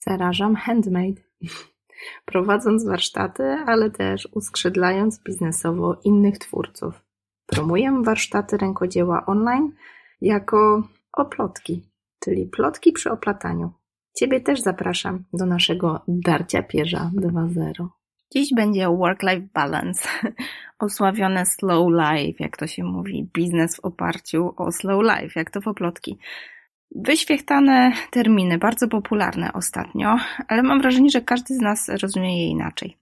Zarażam handmade. Prowadząc warsztaty, ale też uskrzydlając biznesowo innych twórców. Promuję warsztaty rękodzieła online jako oplotki, czyli plotki przy oplataniu. Ciebie też zapraszam do naszego Darcia Pierza 2.0. Dziś będzie work-life balance, osławione slow life, jak to się mówi, biznes w oparciu o slow life, jak to w oplotki. Wyświechtane terminy, bardzo popularne ostatnio, ale mam wrażenie, że każdy z nas rozumie je inaczej.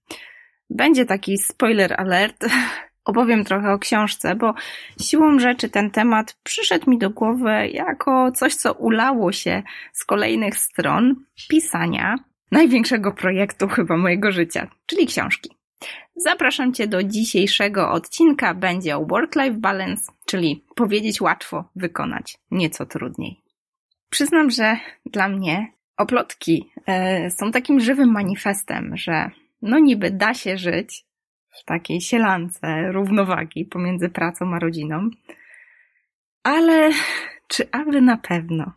Będzie taki spoiler alert, opowiem trochę o książce, bo siłą rzeczy ten temat przyszedł mi do głowy jako coś, co ulało się z kolejnych stron pisania największego projektu chyba mojego życia, czyli książki. Zapraszam Cię do dzisiejszego odcinka. Będzie o work-life balance, czyli powiedzieć łatwo, wykonać nieco trudniej. Przyznam, że dla mnie oplotki e, są takim żywym manifestem, że no niby da się żyć w takiej sielance równowagi pomiędzy pracą a rodziną, ale czy aby na pewno?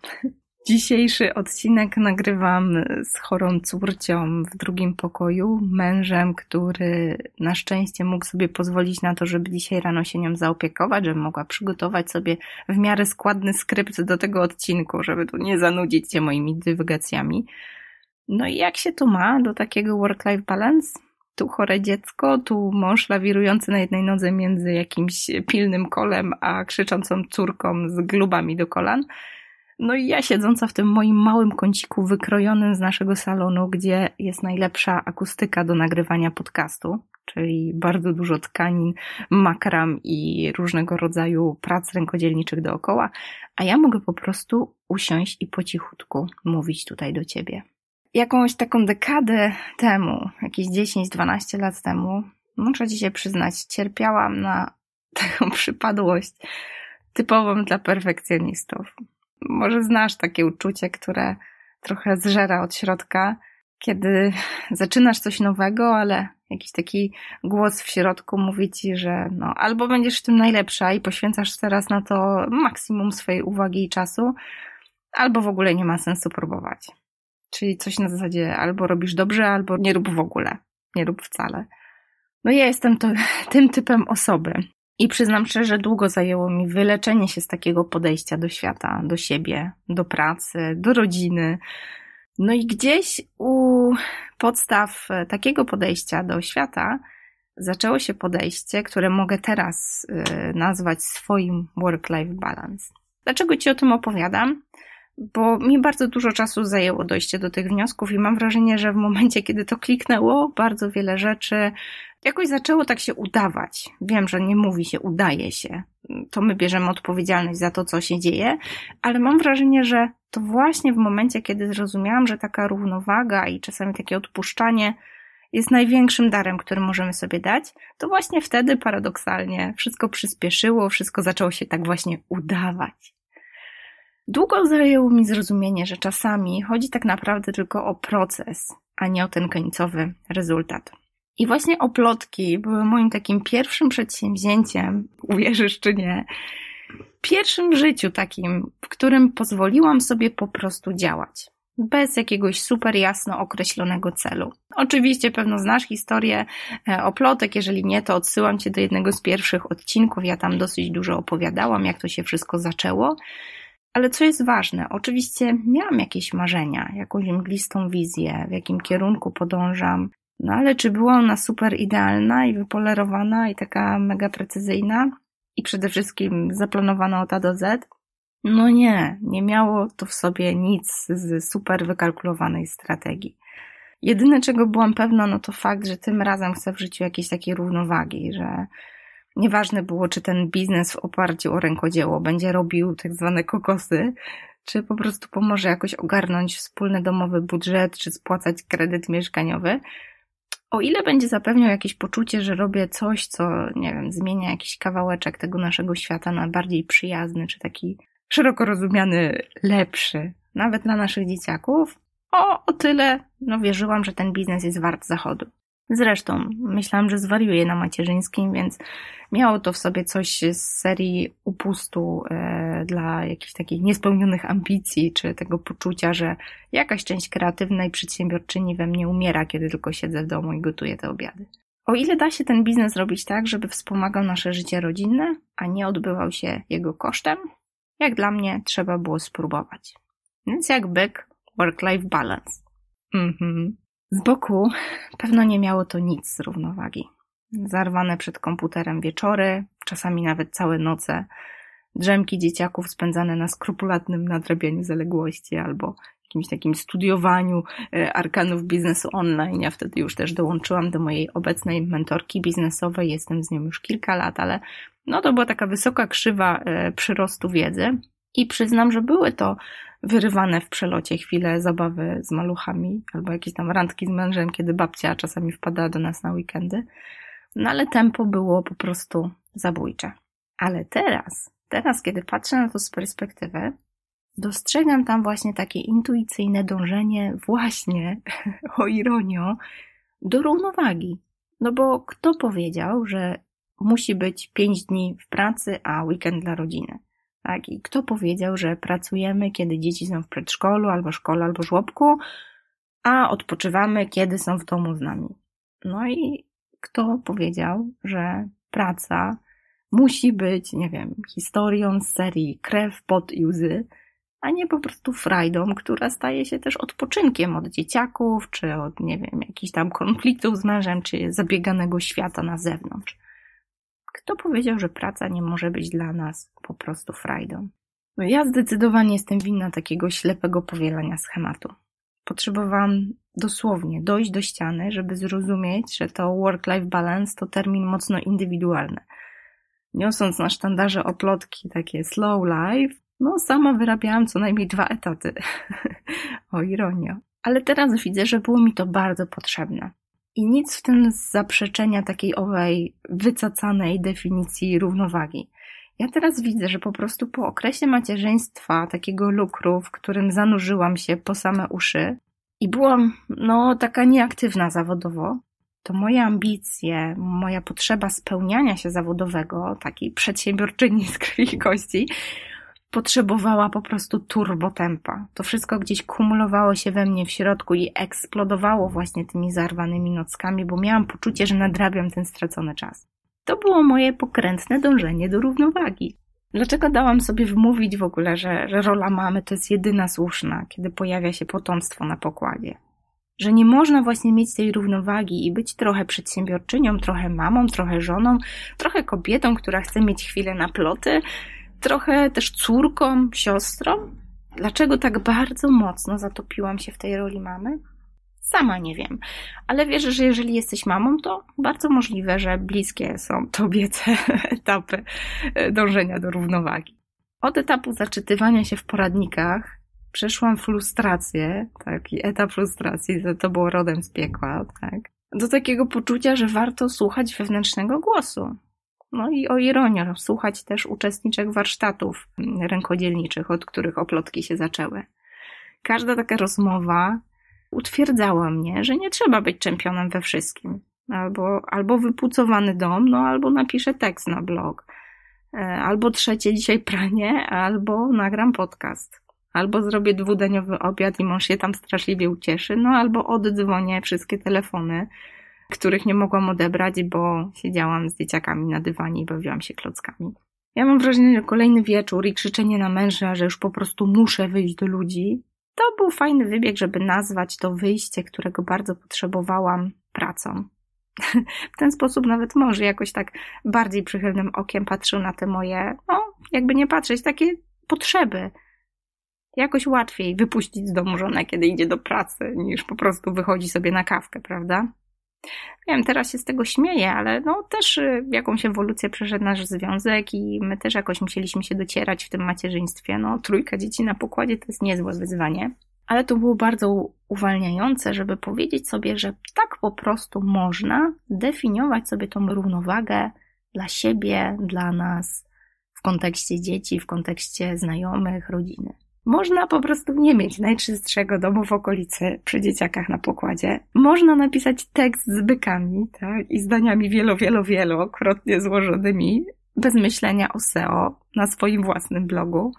Dzisiejszy odcinek nagrywam z chorą córcią w drugim pokoju, mężem, który na szczęście mógł sobie pozwolić na to, żeby dzisiaj rano się nią zaopiekować, żeby mogła przygotować sobie w miarę składny skrypt do tego odcinku, żeby tu nie zanudzić się moimi dywagacjami. No i jak się tu ma do takiego work-life balance? Tu chore dziecko, tu mąż lawirujący na jednej nodze między jakimś pilnym kolem a krzyczącą córką z glubami do kolan – no i ja siedząca w tym moim małym kąciku wykrojonym z naszego salonu, gdzie jest najlepsza akustyka do nagrywania podcastu, czyli bardzo dużo tkanin, makram i różnego rodzaju prac rękodzielniczych dookoła, a ja mogę po prostu usiąść i po cichutku mówić tutaj do ciebie. Jakąś taką dekadę temu, jakieś 10-12 lat temu, muszę ci się przyznać, cierpiałam na taką przypadłość typową dla perfekcjonistów. Może znasz takie uczucie, które trochę zżera od środka, kiedy zaczynasz coś nowego, ale jakiś taki głos w środku mówi ci, że no, albo będziesz w tym najlepsza i poświęcasz teraz na to maksimum swojej uwagi i czasu, albo w ogóle nie ma sensu próbować. Czyli coś na zasadzie albo robisz dobrze, albo nie rób w ogóle, nie rób wcale. No ja jestem to, tym typem osoby. I przyznam szczerze, długo zajęło mi wyleczenie się z takiego podejścia do świata, do siebie, do pracy, do rodziny. No i gdzieś u podstaw takiego podejścia do świata zaczęło się podejście, które mogę teraz y, nazwać swoim work-life balance. Dlaczego Ci o tym opowiadam? Bo mi bardzo dużo czasu zajęło dojście do tych wniosków i mam wrażenie, że w momencie, kiedy to kliknęło, bardzo wiele rzeczy jakoś zaczęło tak się udawać. Wiem, że nie mówi się udaje się. To my bierzemy odpowiedzialność za to, co się dzieje, ale mam wrażenie, że to właśnie w momencie, kiedy zrozumiałam, że taka równowaga i czasami takie odpuszczanie jest największym darem, który możemy sobie dać, to właśnie wtedy paradoksalnie wszystko przyspieszyło, wszystko zaczęło się tak właśnie udawać. Długo zajęło mi zrozumienie, że czasami chodzi tak naprawdę tylko o proces, a nie o ten końcowy rezultat. I właśnie oplotki były moim takim pierwszym przedsięwzięciem, uwierzysz czy nie, pierwszym życiu takim, w którym pozwoliłam sobie po prostu działać. Bez jakiegoś super jasno określonego celu. Oczywiście pewno znasz historię e, oplotek, jeżeli nie, to odsyłam Cię do jednego z pierwszych odcinków. Ja tam dosyć dużo opowiadałam, jak to się wszystko zaczęło. Ale co jest ważne, oczywiście miałam jakieś marzenia, jakąś mglistą wizję, w jakim kierunku podążam, no ale czy była ona super idealna i wypolerowana i taka mega precyzyjna i przede wszystkim zaplanowana od A do Z? No nie, nie miało to w sobie nic z super wykalkulowanej strategii. Jedyne czego byłam pewna, no to fakt, że tym razem chcę w życiu jakiejś takiej równowagi, że nieważne było, czy ten biznes w oparciu o rękodzieło będzie robił tak zwane kokosy, czy po prostu pomoże jakoś ogarnąć wspólny domowy budżet, czy spłacać kredyt mieszkaniowy, o ile będzie zapewniał jakieś poczucie, że robię coś, co, nie wiem, zmienia jakiś kawałeczek tego naszego świata na bardziej przyjazny, czy taki szeroko rozumiany lepszy, nawet dla naszych dzieciaków, o, o tyle, no wierzyłam, że ten biznes jest wart zachodu. Zresztą myślałam, że zwariuję na macierzyńskim, więc miało to w sobie coś z serii upustu e, dla jakichś takich niespełnionych ambicji, czy tego poczucia, że jakaś część kreatywnej przedsiębiorczyni we mnie umiera, kiedy tylko siedzę w domu i gotuję te obiady. O ile da się ten biznes robić tak, żeby wspomagał nasze życie rodzinne, a nie odbywał się jego kosztem, jak dla mnie trzeba było spróbować. Więc jak byk, work-life balance. Mhm. Z boku pewno nie miało to nic z równowagi. Zarwane przed komputerem wieczory, czasami nawet całe noce, drzemki dzieciaków spędzane na skrupulatnym nadrabianiu zaległości albo jakimś takim studiowaniu e, arkanów biznesu online. Ja wtedy już też dołączyłam do mojej obecnej mentorki biznesowej, jestem z nią już kilka lat, ale no to była taka wysoka krzywa e, przyrostu wiedzy i przyznam, że były to wyrywane w przelocie chwile zabawy z maluchami albo jakieś tam randki z mężem, kiedy babcia czasami wpadała do nas na weekendy. No ale tempo było po prostu zabójcze. Ale teraz, teraz kiedy patrzę na to z perspektywy, dostrzegam tam właśnie takie intuicyjne dążenie właśnie, o ironio, do równowagi. No bo kto powiedział, że musi być pięć dni w pracy, a weekend dla rodziny? Tak? I kto powiedział, że pracujemy, kiedy dzieci są w przedszkolu, albo szkole, albo żłobku, a odpoczywamy, kiedy są w domu z nami? No i kto powiedział, że praca musi być, nie wiem, historią z serii krew, pot i łzy, a nie po prostu frajdą, która staje się też odpoczynkiem od dzieciaków, czy od, nie wiem, jakichś tam konfliktów z mężem, czy zabieganego świata na zewnątrz. Kto powiedział, że praca nie może być dla nas po prostu frajdą? No ja zdecydowanie jestem winna takiego ślepego powielania schematu. Potrzebowałam dosłownie dojść do ściany, żeby zrozumieć, że to work-life balance to termin mocno indywidualny. Niosąc na sztandarze oplotki takie slow life, no sama wyrabiałam co najmniej dwa etaty. o ironio. Ale teraz widzę, że było mi to bardzo potrzebne. I nic w tym zaprzeczenia takiej owej wycacanej definicji równowagi. Ja teraz widzę, że po prostu po okresie macierzyństwa, takiego lukru, w którym zanurzyłam się po same uszy i byłam, no, taka nieaktywna zawodowo, to moje ambicje, moja potrzeba spełniania się zawodowego, takiej przedsiębiorczyni z krwi i kości, potrzebowała po prostu turbotempa. To wszystko gdzieś kumulowało się we mnie w środku i eksplodowało właśnie tymi zarwanymi nockami, bo miałam poczucie, że nadrabiam ten stracony czas. To było moje pokrętne dążenie do równowagi. Dlaczego dałam sobie wmówić w ogóle, że, że rola mamy to jest jedyna słuszna, kiedy pojawia się potomstwo na pokładzie? Że nie można właśnie mieć tej równowagi i być trochę przedsiębiorczynią, trochę mamą, trochę żoną, trochę kobietą, która chce mieć chwilę na ploty, trochę też córką, siostrą. Dlaczego tak bardzo mocno zatopiłam się w tej roli mamy? Sama nie wiem, ale wierzę, że jeżeli jesteś mamą, to bardzo możliwe, że bliskie są tobie te etapy e, dążenia do równowagi. Od etapu zaczytywania się w poradnikach przeszłam frustrację, taki etap frustracji, to było rodem z piekła, tak, do takiego poczucia, że warto słuchać wewnętrznego głosu. No i o ironię, słuchać też uczestniczek warsztatów rękodzielniczych, od których oplotki się zaczęły. Każda taka rozmowa utwierdzała mnie, że nie trzeba być czempionem we wszystkim. Albo, albo wypucowany dom, no albo napiszę tekst na blog. E, albo trzecie dzisiaj pranie, albo nagram podcast. Albo zrobię dwudaniowy obiad i mąż się tam straszliwie ucieszy, no albo oddzwonię wszystkie telefony, których nie mogłam odebrać, bo siedziałam z dzieciakami na dywanie i bawiłam się klockami. Ja mam wrażenie, że kolejny wieczór i krzyczenie na męża, że już po prostu muszę wyjść do ludzi, to był fajny wybieg, żeby nazwać to wyjście, którego bardzo potrzebowałam, pracą. w ten sposób nawet może jakoś tak bardziej przychylnym okiem patrzył na te moje, no, jakby nie patrzeć, takie potrzeby. Jakoś łatwiej wypuścić z domu żonę, kiedy idzie do pracy, niż po prostu wychodzi sobie na kawkę, prawda? Wiem, teraz się z tego śmieję, ale no też y, jakąś ewolucję przeszedł nasz związek i my też jakoś musieliśmy się docierać w tym macierzyństwie. No, trójka dzieci na pokładzie to jest niezłe wyzwanie. Ale to było bardzo uwalniające, żeby powiedzieć sobie, że tak po prostu można definiować sobie tą równowagę dla siebie, dla nas, w kontekście dzieci, w kontekście znajomych, rodziny. Można po prostu nie mieć najczystszego domu w okolicy przy dzieciakach na pokładzie. Można napisać tekst z bykami, tak, i zdaniami wielo, wielo, wielokrotnie złożonymi, bez myślenia o SEO na swoim własnym blogu.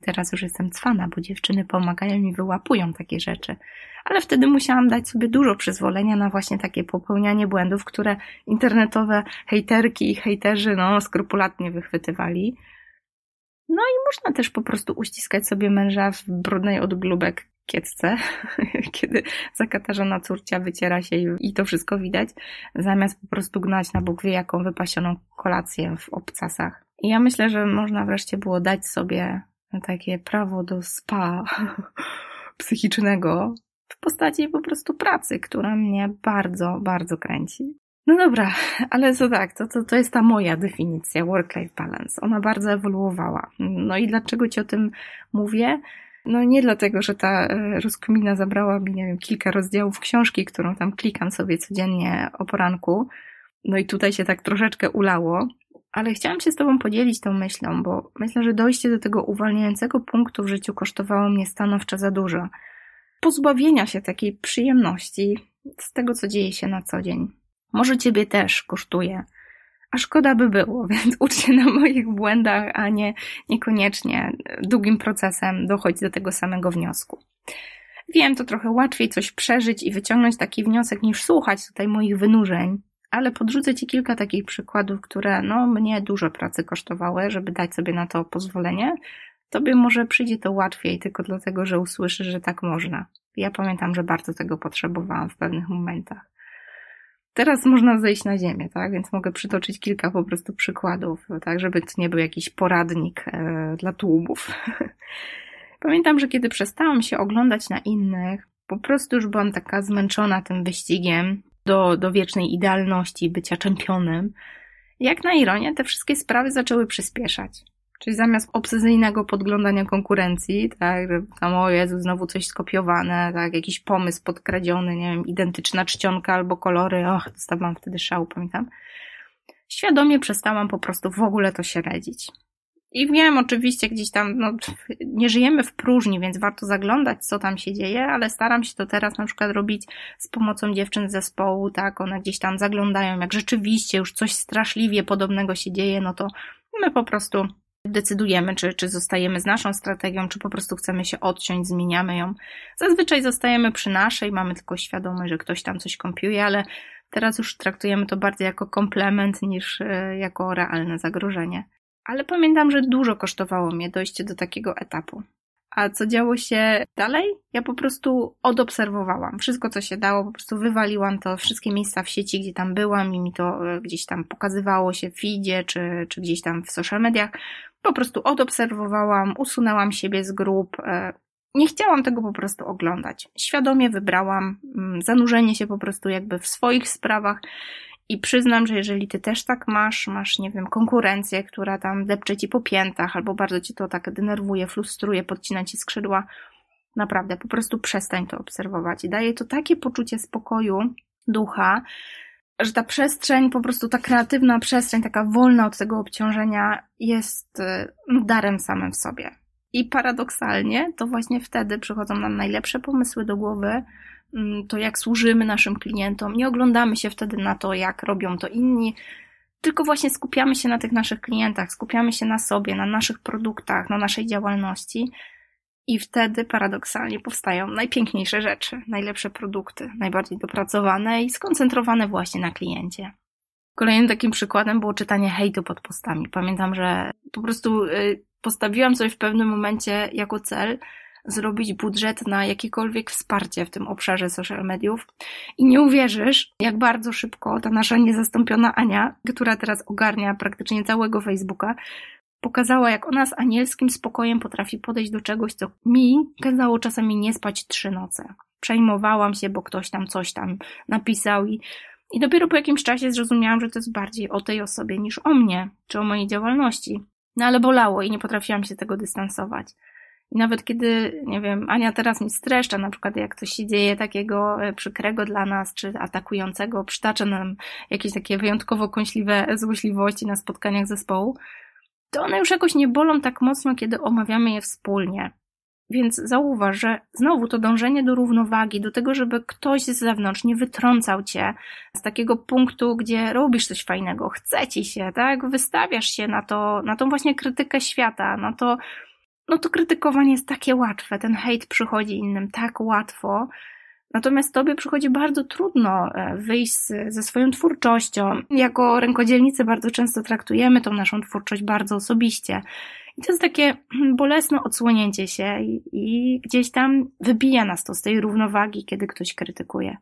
Teraz już jestem cwana, bo dziewczyny pomagają mi, wyłapują takie rzeczy. Ale wtedy musiałam dać sobie dużo przyzwolenia na właśnie takie popełnianie błędów, które internetowe hejterki i hejterzy no, skrupulatnie wychwytywali. No i można też po prostu uściskać sobie męża w brudnej od glubek kiecce, kiedy zakatarzona córcia wyciera się i to wszystko widać, zamiast po prostu gnać na Bóg wie jaką wypasioną kolację w obcasach. I ja myślę, że można wreszcie było dać sobie takie prawo do spa psychicznego w postaci po prostu pracy, która mnie bardzo, bardzo kręci. No dobra, ale co tak, to, to, to jest ta moja definicja work-life balance. Ona bardzo ewoluowała. No i dlaczego ci o tym mówię? No nie dlatego, że ta e, rozkmina zabrała mi, nie wiem, kilka rozdziałów książki, którą tam klikam sobie codziennie o poranku. No i tutaj się tak troszeczkę ulało, ale chciałam się z Tobą podzielić tą myślą, bo myślę, że dojście do tego uwalniającego punktu w życiu kosztowało mnie stanowczo za dużo. Pozbawienia się takiej przyjemności z tego, co dzieje się na co dzień. Może Ciebie też kosztuje. A szkoda by było, więc ucz się na moich błędach, a nie niekoniecznie długim procesem dochodzić do tego samego wniosku. Wiem, to trochę łatwiej coś przeżyć i wyciągnąć taki wniosek niż słuchać tutaj moich wynurzeń, ale podrzucę Ci kilka takich przykładów, które no, mnie dużo pracy kosztowały, żeby dać sobie na to pozwolenie. Tobie może przyjdzie to łatwiej tylko dlatego, że usłyszysz, że tak można. Ja pamiętam, że bardzo tego potrzebowałam w pewnych momentach. Teraz można zejść na ziemię, tak? Więc mogę przytoczyć kilka po prostu przykładów, tak? Żeby to nie był jakiś poradnik e, dla tłumów. Pamiętam, że kiedy przestałam się oglądać na innych, po prostu już byłam taka zmęczona tym wyścigiem do, do wiecznej idealności, bycia czempionem. Jak na ironię, te wszystkie sprawy zaczęły przyspieszać. Czyli zamiast obsesyjnego podglądania konkurencji, tak, że tam o Jezu, znowu coś skopiowane, tak, jakiś pomysł podkradziony, nie wiem, identyczna czcionka albo kolory, och, dostawałam wtedy szału, pamiętam. Świadomie przestałam po prostu w ogóle to śledzić. I wiem, oczywiście gdzieś tam, no, nie żyjemy w próżni, więc warto zaglądać, co tam się dzieje, ale staram się to teraz na przykład robić z pomocą dziewczyn z zespołu, tak, one gdzieś tam zaglądają, jak rzeczywiście już coś straszliwie podobnego się dzieje, no to my po prostu decydujemy, czy, czy zostajemy z naszą strategią, czy po prostu chcemy się odciąć, zmieniamy ją. Zazwyczaj zostajemy przy naszej, mamy tylko świadomość, że ktoś tam coś kompiuje, ale teraz już traktujemy to bardziej jako komplement niż e, jako realne zagrożenie. Ale pamiętam, że dużo kosztowało mnie dojście do takiego etapu. A co działo się dalej? Ja po prostu odobserwowałam. Wszystko, co się dało, po prostu wywaliłam to, wszystkie miejsca w sieci, gdzie tam byłam i mi to e, gdzieś tam pokazywało się w feedzie, czy, czy gdzieś tam w social mediach. Po prostu odobserwowałam, usunęłam siebie z grup. E, nie chciałam tego po prostu oglądać. Świadomie wybrałam mm, zanurzenie się po prostu jakby w swoich sprawach i przyznam, że jeżeli ty też tak masz, masz, nie wiem, konkurencję, która tam depcze ci po piętach, albo bardzo ci to tak denerwuje, frustruje, podcina ci skrzydła, naprawdę po prostu przestań to obserwować. Daje to takie poczucie spokoju ducha, że ta przestrzeń, po prostu ta kreatywna przestrzeń, taka wolna od tego obciążenia, jest y, no, darem samym w sobie. I paradoksalnie to właśnie wtedy przychodzą nam najlepsze pomysły do głowy, mm, to jak służymy naszym klientom. Nie oglądamy się wtedy na to, jak robią to inni, tylko właśnie skupiamy się na tych naszych klientach, skupiamy się na sobie, na naszych produktach, na naszej działalności i wtedy paradoksalnie powstają najpiękniejsze rzeczy, najlepsze produkty, najbardziej dopracowane i skoncentrowane właśnie na kliencie. Kolejnym takim przykładem było czytanie hejtu pod postami. Pamiętam, że po prostu y, postawiłam sobie w pewnym momencie jako cel zrobić budżet na jakiekolwiek wsparcie w tym obszarze social mediów. I nie uwierzysz, jak bardzo szybko ta nasza niezastąpiona Ania, która teraz ogarnia praktycznie całego Facebooka, pokazała, jak ona z anielskim spokojem potrafi podejść do czegoś, co mi kazało czasami nie spać trzy noce. Przejmowałam się, bo ktoś tam coś tam napisał i, i dopiero po jakimś czasie zrozumiałam, że to jest bardziej o tej osobie niż o mnie, czy o mojej działalności. No ale bolało i nie potrafiłam się tego dystansować. I nawet kiedy, nie wiem, Ania teraz mi streszcza, na przykład jak coś się dzieje takiego e, przykrego dla nas, czy atakującego, przytacza nam jakieś takie wyjątkowo kąśliwe złośliwości na spotkaniach zespołu, to one już jakoś nie bolą tak mocno, kiedy omawiamy je wspólnie. Więc zauważ, że znowu to dążenie do równowagi, do tego, żeby ktoś z zewnątrz nie wytrącał cię z takiego punktu, gdzie robisz coś fajnego, chce ci się, tak? Wystawiasz się na to, na tą właśnie krytykę świata, na to, no to krytykowanie jest takie łatwe, ten hejt przychodzi innym tak łatwo, Natomiast tobie przychodzi bardzo trudno e, wyjść ze swoją twórczością. Jako rękodzielnicy bardzo często traktujemy tą naszą twórczość bardzo osobiście. I to jest takie bolesne odsłonięcie się i, i gdzieś tam wybija nas to z tej równowagi, kiedy ktoś krytykuje.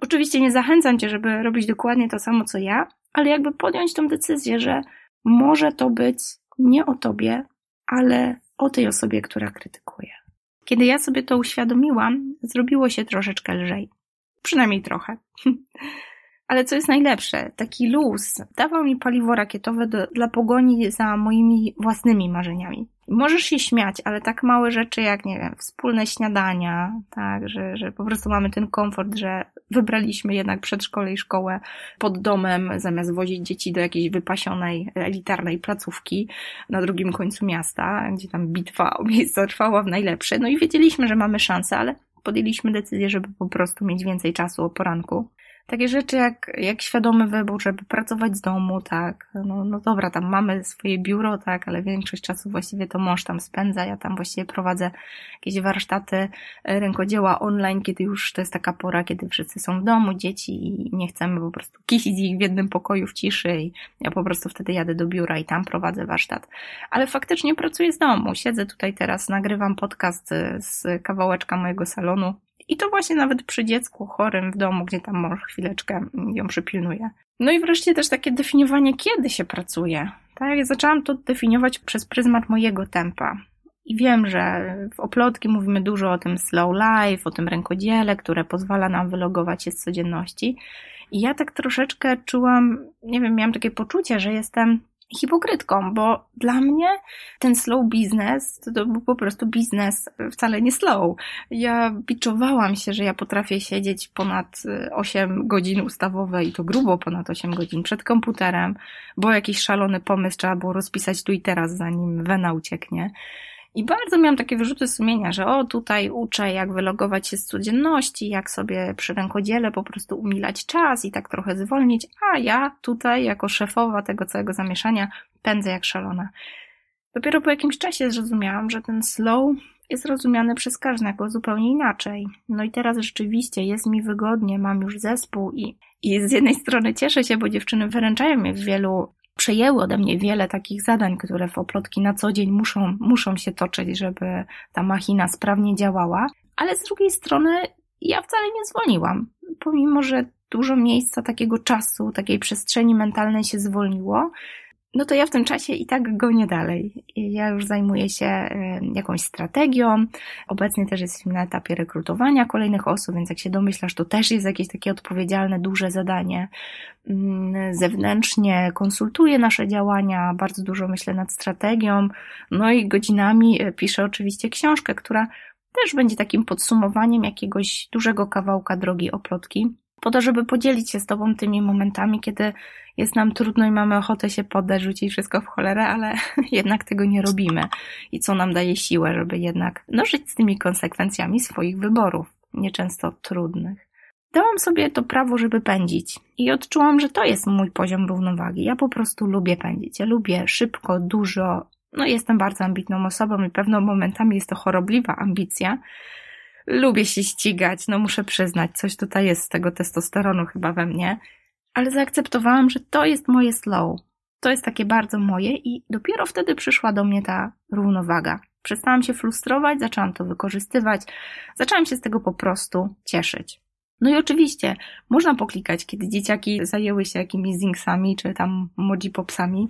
Oczywiście nie zachęcam cię, żeby robić dokładnie to samo co ja, ale jakby podjąć tą decyzję, że może to być nie o tobie, ale o tej osobie, która krytykuje. Kiedy ja sobie to uświadomiłam, zrobiło się troszeczkę lżej. Przynajmniej trochę. Ale co jest najlepsze, taki luz dawał mi paliwo rakietowe do, dla pogoni za moimi własnymi marzeniami. Możesz się śmiać, ale tak małe rzeczy jak, nie wiem, wspólne śniadania, tak, że, że po prostu mamy ten komfort, że wybraliśmy jednak przedszkole i szkołę pod domem, zamiast wozić dzieci do jakiejś wypasionej, elitarnej placówki na drugim końcu miasta, gdzie tam bitwa o miejsce trwała w najlepsze. No i wiedzieliśmy, że mamy szansę, ale podjęliśmy decyzję, żeby po prostu mieć więcej czasu o poranku takie rzeczy jak, jak świadomy wybór, żeby pracować z domu, tak, no, no dobra, tam mamy swoje biuro, tak, ale większość czasu właściwie to mąż tam spędza, ja tam właściwie prowadzę jakieś warsztaty e, rękodzieła online, kiedy już to jest taka pora, kiedy wszyscy są w domu, dzieci i nie chcemy po prostu kisić ich w jednym pokoju w ciszy i ja po prostu wtedy jadę do biura i tam prowadzę warsztat. Ale faktycznie pracuję z domu, siedzę tutaj teraz, nagrywam podcast z kawałeczka mojego salonu, i to właśnie nawet przy dziecku chorym w domu, gdzie tam mąż chwileczkę ją przypilnuje. No i wreszcie też takie definiowanie, kiedy się pracuje. Tak, ja zaczęłam to definiować przez pryzmat mojego tempa. I wiem, że w oplotki mówimy dużo o tym slow life, o tym rękodziele, które pozwala nam wylogować się z codzienności. I ja tak troszeczkę czułam, nie wiem, miałam takie poczucie, że jestem hipokrytką, bo dla mnie ten slow business to, to był po prostu biznes wcale nie slow. Ja biczowałam się, że ja potrafię siedzieć ponad 8 y, godzin ustawowe i to grubo ponad 8 godzin przed komputerem, bo jakiś szalony pomysł trzeba było rozpisać tu i teraz, zanim wena ucieknie. I bardzo miałam takie wyrzuty sumienia, że o, tutaj uczę, jak wylogować się z codzienności, jak sobie przy rękodziele po prostu umilać czas i tak trochę zwolnić, a ja tutaj, jako szefowa tego całego zamieszania, pędzę jak szalona. Dopiero po jakimś czasie zrozumiałam, że ten slow jest rozumiany przez każdego zupełnie inaczej. No i teraz rzeczywiście jest mi wygodnie, mam już zespół i, i z jednej strony cieszę się, bo dziewczyny wyręczają mnie w wielu przejęły ode mnie wiele takich zadań, które w oplotki na co dzień muszą, muszą się toczyć, żeby ta machina sprawnie działała, ale z drugiej strony ja wcale nie zwolniłam. Pomimo, że dużo miejsca, takiego czasu, takiej przestrzeni mentalnej się zwolniło, no to ja w tym czasie i tak gonię dalej. Ja już zajmuję się e, jakąś strategią. Obecnie też jesteśmy na etapie rekrutowania kolejnych osób, więc jak się domyślasz, to też jest jakieś takie odpowiedzialne, duże zadanie. Mm, zewnętrznie konsultuję nasze działania, bardzo dużo myślę nad strategią, no i godzinami e, piszę oczywiście książkę, która też będzie takim podsumowaniem jakiegoś dużego kawałka drogi oplotki po to, żeby podzielić się z Tobą tymi momentami, kiedy jest nam trudno i mamy ochotę się poddać, rzucić wszystko w cholerę, ale jednak tego nie robimy. I co nam daje siłę, żeby jednak no, żyć z tymi konsekwencjami swoich wyborów, nieczęsto trudnych. Dałam sobie to prawo, żeby pędzić i odczułam, że to jest mój poziom równowagi. Ja po prostu lubię pędzić. Ja lubię szybko, dużo. No, jestem bardzo ambitną osobą i pewno momentami jest to chorobliwa ambicja, lubię się ścigać, no muszę przyznać, coś tutaj jest z tego testosteronu chyba we mnie, ale zaakceptowałam, że to jest moje slow. To jest takie bardzo moje i dopiero wtedy przyszła do mnie ta równowaga. Przestałam się frustrować, zaczęłam to wykorzystywać, zaczęłam się z tego po prostu cieszyć. No i oczywiście można poklikać, kiedy dzieciaki zajęły się jakimiś zinksami czy tam popsami.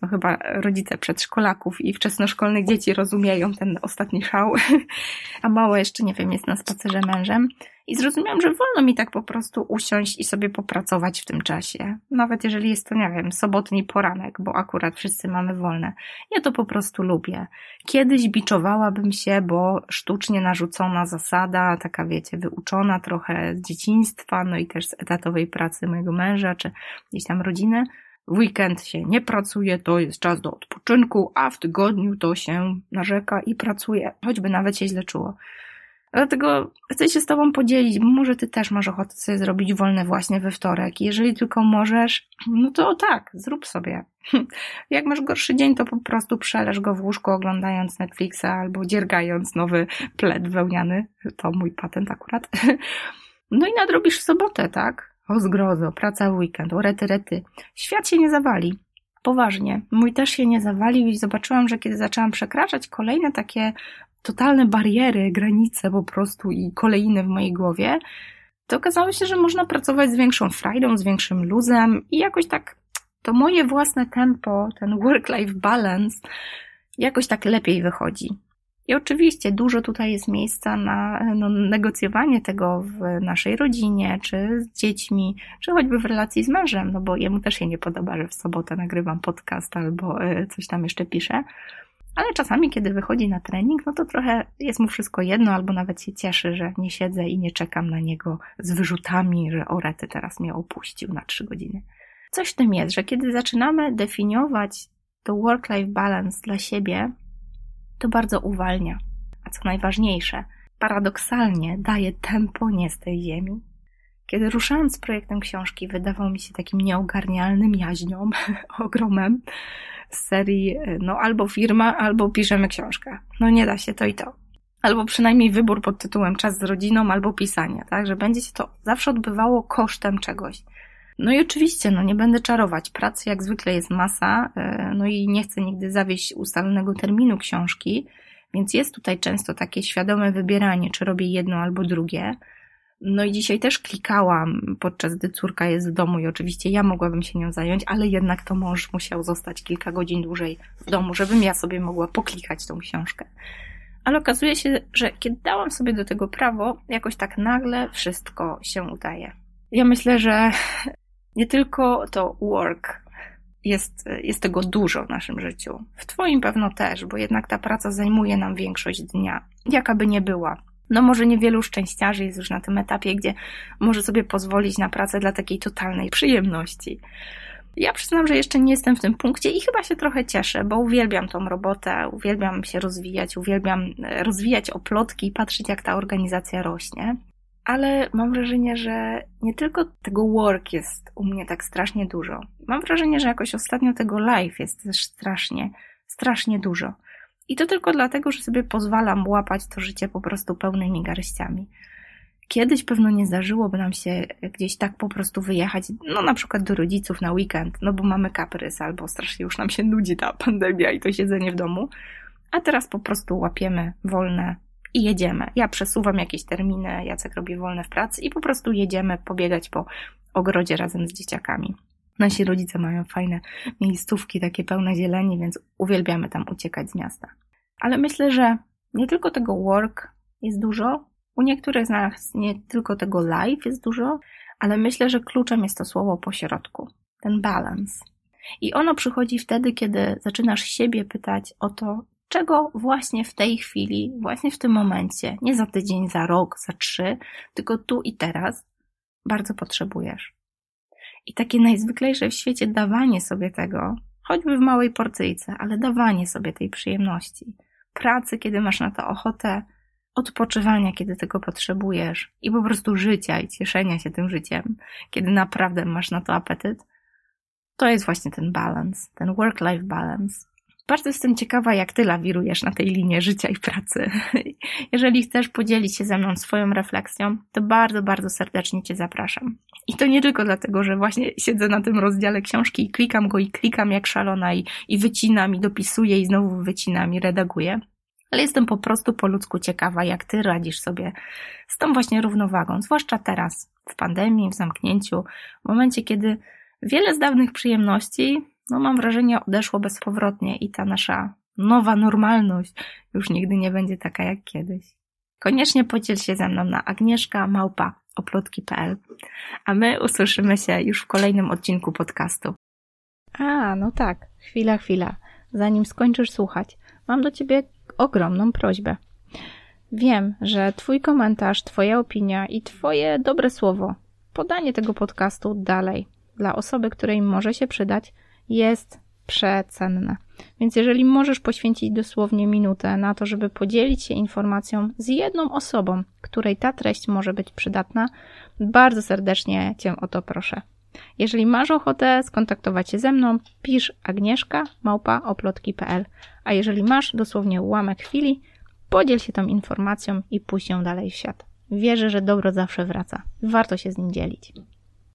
To chyba rodzice przedszkolaków i wczesnoszkolnych dzieci rozumieją ten ostatni szał, a małe jeszcze, nie wiem, jest na spacerze mężem. I zrozumiałam, że wolno mi tak po prostu usiąść i sobie popracować w tym czasie. Nawet jeżeli jest to, nie wiem, sobotni poranek, bo akurat wszyscy mamy wolne. Ja to po prostu lubię. Kiedyś biczowałabym się, bo sztucznie narzucona zasada, taka wiecie, wyuczona trochę z dzieciństwa, no i też z etatowej pracy mojego męża, czy gdzieś tam rodziny, w weekend się nie pracuje, to jest czas do odpoczynku, a w tygodniu to się narzeka i pracuje, choćby nawet się źle czuło. Dlatego chcę się z Tobą podzielić, może Ty też masz ochotę sobie zrobić wolne właśnie we wtorek. Jeżeli tylko możesz, no to tak, zrób sobie. Jak masz gorszy dzień, to po prostu przeleż go w łóżku oglądając Netflixa albo dziergając nowy pled wełniany. To mój patent akurat. No i nadrobisz w sobotę, tak? O zgrozo, praca w weekend, o rety, rety. Świat się nie zawali. Poważnie. Mój też się nie zawalił i zobaczyłam, że kiedy zaczęłam przekraczać kolejne takie totalne bariery, granice po prostu i kolejne w mojej głowie, to okazało się, że można pracować z większą frajdą, z większym luzem i jakoś tak to moje własne tempo, ten work-life balance jakoś tak lepiej wychodzi. I oczywiście dużo tutaj jest miejsca na no, negocjowanie tego w naszej rodzinie, czy z dziećmi, czy choćby w relacji z mężem, no bo jemu też się nie podoba, że w sobotę nagrywam podcast albo e, coś tam jeszcze piszę. Ale czasami, kiedy wychodzi na trening, no to trochę jest mu wszystko jedno, albo nawet się cieszy, że nie siedzę i nie czekam na niego z wyrzutami, że o rety teraz mnie opuścił na trzy godziny. Coś w tym jest, że kiedy zaczynamy definiować to work-life balance dla siebie, to bardzo uwalnia. A co najważniejsze, paradoksalnie daje tempo nie z tej ziemi. Kiedy ruszałam z projektem książki, wydawał mi się takim nieogarnialnym jaźnią, ogromem z serii, no albo firma, albo piszemy książkę. No nie da się to i to. Albo przynajmniej wybór pod tytułem czas z rodziną, albo pisanie, tak? Że będzie się to zawsze odbywało kosztem czegoś. No i oczywiście, no nie będę czarować. Pracy jak zwykle jest masa, e, no i nie chcę nigdy zawieść ustalonego terminu książki, więc jest tutaj często takie świadome wybieranie, czy robię jedno albo drugie. No i dzisiaj też klikałam, podczas gdy córka jest w domu i oczywiście ja mogłabym się nią zająć, ale jednak to mąż musiał zostać kilka godzin dłużej w domu, żebym ja sobie mogła poklikać tą książkę. Ale okazuje się, że kiedy dałam sobie do tego prawo, jakoś tak nagle wszystko się udaje. Ja myślę, że nie tylko to work, jest, jest tego dużo w naszym życiu. W Twoim pewno też, bo jednak ta praca zajmuje nam większość dnia, jaka by nie była. No może niewielu szczęściarzy jest już na tym etapie, gdzie może sobie pozwolić na pracę dla takiej totalnej przyjemności. Ja przyznam, że jeszcze nie jestem w tym punkcie i chyba się trochę cieszę, bo uwielbiam tą robotę, uwielbiam się rozwijać, uwielbiam rozwijać oplotki i patrzeć, jak ta organizacja rośnie ale mam wrażenie, że nie tylko tego work jest u mnie tak strasznie dużo. Mam wrażenie, że jakoś ostatnio tego live jest też strasznie, strasznie dużo. I to tylko dlatego, że sobie pozwalam łapać to życie po prostu pełnymi garściami. Kiedyś pewno nie zdarzyłoby nam się gdzieś tak po prostu wyjechać, no na przykład do rodziców na weekend, no bo mamy kaprys, albo strasznie już nam się nudzi ta pandemia i to siedzenie w domu. A teraz po prostu łapiemy wolne i jedziemy. Ja przesuwam jakieś terminy, Jacek robi wolne w pracy i po prostu jedziemy pobiegać po ogrodzie razem z dzieciakami. Nasi rodzice mają fajne miejscówki, takie pełne zieleni, więc uwielbiamy tam uciekać z miasta. Ale myślę, że nie tylko tego work jest dużo, u niektórych z nas nie tylko tego life jest dużo, ale myślę, że kluczem jest to słowo pośrodku, ten balance. I ono przychodzi wtedy, kiedy zaczynasz siebie pytać o to, czego właśnie w tej chwili, właśnie w tym momencie, nie za tydzień, za rok, za trzy, tylko tu i teraz bardzo potrzebujesz. I takie najzwyklejsze w świecie dawanie sobie tego, choćby w małej porcyjce, ale dawanie sobie tej przyjemności, pracy, kiedy masz na to ochotę, odpoczywania, kiedy tego potrzebujesz i po prostu życia i cieszenia się tym życiem, kiedy naprawdę masz na to apetyt, to jest właśnie ten balans, ten work-life balance. Bardzo jestem ciekawa, jak ty lawirujesz na tej linie życia i pracy. Jeżeli chcesz podzielić się ze mną swoją refleksją, to bardzo, bardzo serdecznie cię zapraszam. I to nie tylko dlatego, że właśnie siedzę na tym rozdziale książki i klikam go i klikam jak szalona i, i wycinam i dopisuję i znowu wycinam i redaguję. Ale jestem po prostu po ludzku ciekawa, jak ty radzisz sobie z tą właśnie równowagą, zwłaszcza teraz, w pandemii, w zamknięciu, w momencie, kiedy wiele z dawnych przyjemności no mam wrażenie, odeszło bezpowrotnie i ta nasza nowa normalność już nigdy nie będzie taka jak kiedyś. Koniecznie podziel się ze mną na agnieszka małpa oplotki.pl, a my usłyszymy się już w kolejnym odcinku podcastu. A, no tak, chwila, chwila. Zanim skończysz słuchać, mam do ciebie ogromną prośbę. Wiem, że Twój komentarz, Twoja opinia i Twoje dobre słowo, podanie tego podcastu dalej dla osoby, której może się przydać, jest przecenne. Więc jeżeli możesz poświęcić dosłownie minutę na to, żeby podzielić się informacją z jedną osobą, której ta treść może być przydatna, bardzo serdecznie Cię o to proszę. Jeżeli masz ochotę skontaktować się ze mną, pisz agnieszka małpa oplotki.pl, a jeżeli masz dosłownie ułamek chwili, podziel się tą informacją i puść ją dalej w świat. Wierzę, że dobro zawsze wraca. Warto się z nim dzielić.